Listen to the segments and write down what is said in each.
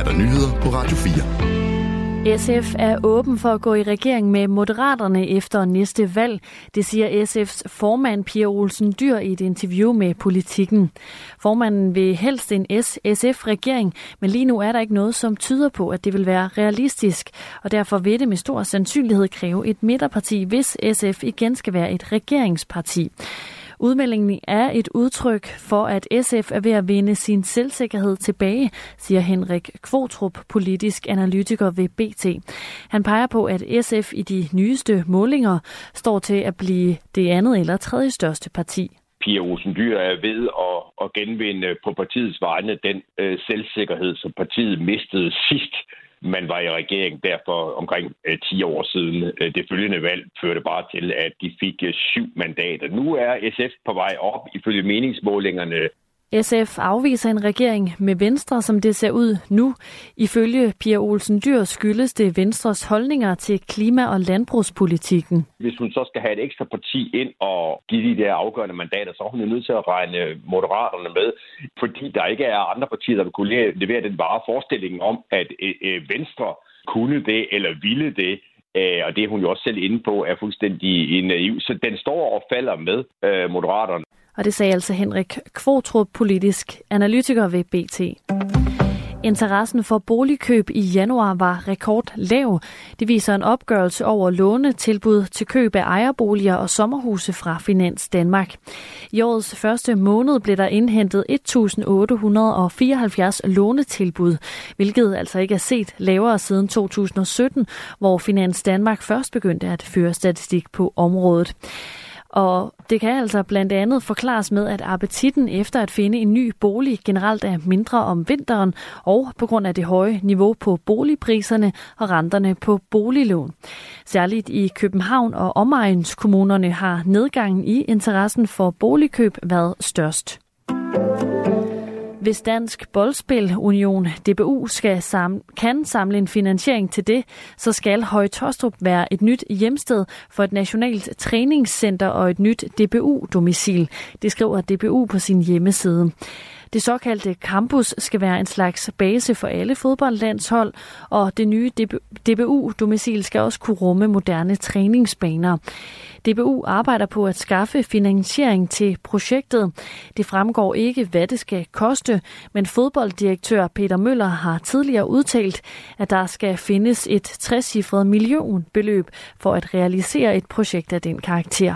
er der nyheder på Radio 4. SF er åben for at gå i regering med Moderaterne efter næste valg. Det siger SF's formand Pia Olsen Dyr i et interview med Politikken. Formanden vil helst en SF-regering, men lige nu er der ikke noget, som tyder på, at det vil være realistisk. Og derfor vil det med stor sandsynlighed kræve et midterparti, hvis SF igen skal være et regeringsparti. Udmeldingen er et udtryk for, at SF er ved at vinde sin selvsikkerhed tilbage, siger Henrik Kvotrup, politisk analytiker ved BT. Han peger på, at SF i de nyeste målinger står til at blive det andet eller tredje største parti. Pia Olsen Dyr er ved at, at genvinde på partiets vegne den øh, selvsikkerhed, som partiet mistede sidst man var i regering derfor omkring øh, 10 år siden. Øh, det følgende valg førte bare til, at de fik øh, syv mandater. Nu er SF på vej op ifølge meningsmålingerne SF afviser en regering med Venstre, som det ser ud nu. Ifølge Pia Olsen Dyr skyldes det Venstres holdninger til klima- og landbrugspolitikken. Hvis hun så skal have et ekstra parti ind og give de der afgørende mandater, så er hun nødt til at regne moderaterne med, fordi der ikke er andre partier, der vil kunne levere den bare forestilling om, at øh, øh, Venstre kunne det eller ville det, øh, og det er hun jo også selv inde på, er fuldstændig naiv. Så den står og falder med Moderaterne. Og det sagde altså Henrik Kvotrup, politisk analytiker ved BT. Interessen for boligkøb i januar var rekordlav. Det viser en opgørelse over lånetilbud til køb af ejerboliger og sommerhuse fra Finans Danmark. I årets første måned blev der indhentet 1.874 lånetilbud, hvilket altså ikke er set lavere siden 2017, hvor Finans Danmark først begyndte at føre statistik på området. Og det kan altså blandt andet forklares med, at appetitten efter at finde en ny bolig generelt er mindre om vinteren, og på grund af det høje niveau på boligpriserne og renterne på boliglån. Særligt i København og omegnskommunerne har nedgangen i interessen for boligkøb været størst. Hvis Dansk Boldspil Union DBU skal sam kan samle en finansiering til det, så skal Høje Tostrup være et nyt hjemsted for et nationalt træningscenter og et nyt DBU-domicil. Det skriver DBU på sin hjemmeside. Det såkaldte campus skal være en slags base for alle fodboldlandshold, og det nye DBU-domicil skal også kunne rumme moderne træningsbaner. DBU arbejder på at skaffe finansiering til projektet. Det fremgår ikke, hvad det skal koste, men fodbolddirektør Peter Møller har tidligere udtalt, at der skal findes et 60 millionbeløb for at realisere et projekt af den karakter.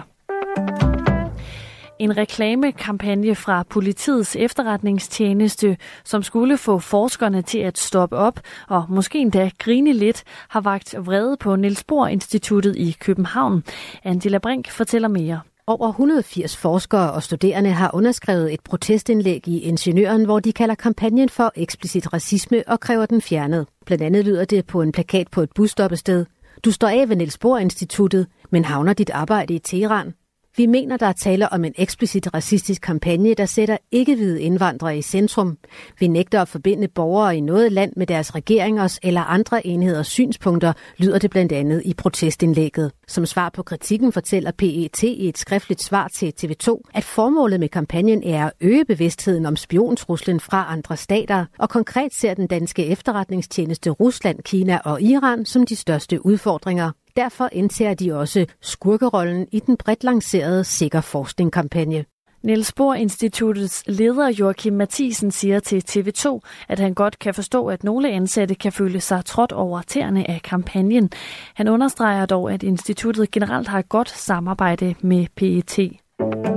En reklamekampagne fra politiets efterretningstjeneste, som skulle få forskerne til at stoppe op og måske endda grine lidt, har vagt vrede på Niels Bohr Instituttet i København. Angela Brink fortæller mere. Over 180 forskere og studerende har underskrevet et protestindlæg i Ingeniøren, hvor de kalder kampagnen for eksplicit racisme og kræver den fjernet. Blandt andet lyder det på en plakat på et busstoppested. Du står af ved Niels Bohr Instituttet, men havner dit arbejde i Teheran. Vi mener, der er tale om en eksplicit racistisk kampagne, der sætter ikke-hvide indvandrere i centrum. Vi nægter at forbinde borgere i noget land med deres regeringers eller andre enheders synspunkter, lyder det blandt andet i protestindlægget. Som svar på kritikken fortæller PET i et skriftligt svar til TV2, at formålet med kampagnen er at øge bevidstheden om spiontruslen fra andre stater, og konkret ser den danske efterretningstjeneste Rusland, Kina og Iran som de største udfordringer. Derfor indtager de også skurkerollen i den bredt lancerede Sikker Forskning-kampagne. Niels Bohr Instituttets leder Joachim Mathisen siger til TV2, at han godt kan forstå, at nogle ansatte kan føle sig trådt over tæerne af kampagnen. Han understreger dog, at instituttet generelt har et godt samarbejde med PET.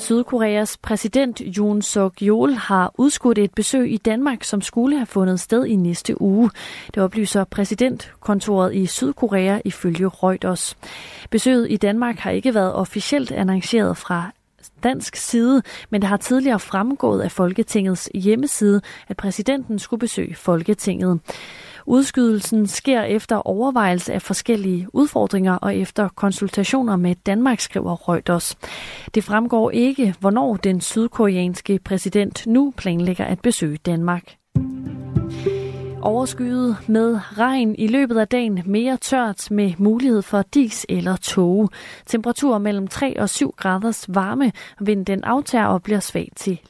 Sydkoreas præsident Yoon suk yeol har udskudt et besøg i Danmark, som skulle have fundet sted i næste uge. Det oplyser præsidentkontoret i Sydkorea ifølge Reuters. Besøget i Danmark har ikke været officielt annonceret fra dansk side, men det har tidligere fremgået af Folketingets hjemmeside, at præsidenten skulle besøge Folketinget. Udskydelsen sker efter overvejelse af forskellige udfordringer og efter konsultationer med Danmark, skriver Reuters. Det fremgår ikke, hvornår den sydkoreanske præsident nu planlægger at besøge Danmark. Overskyet med regn i løbet af dagen, mere tørt med mulighed for dis eller tåge. Temperatur mellem 3 og 7 graders varme, vinden den aftager og bliver svag til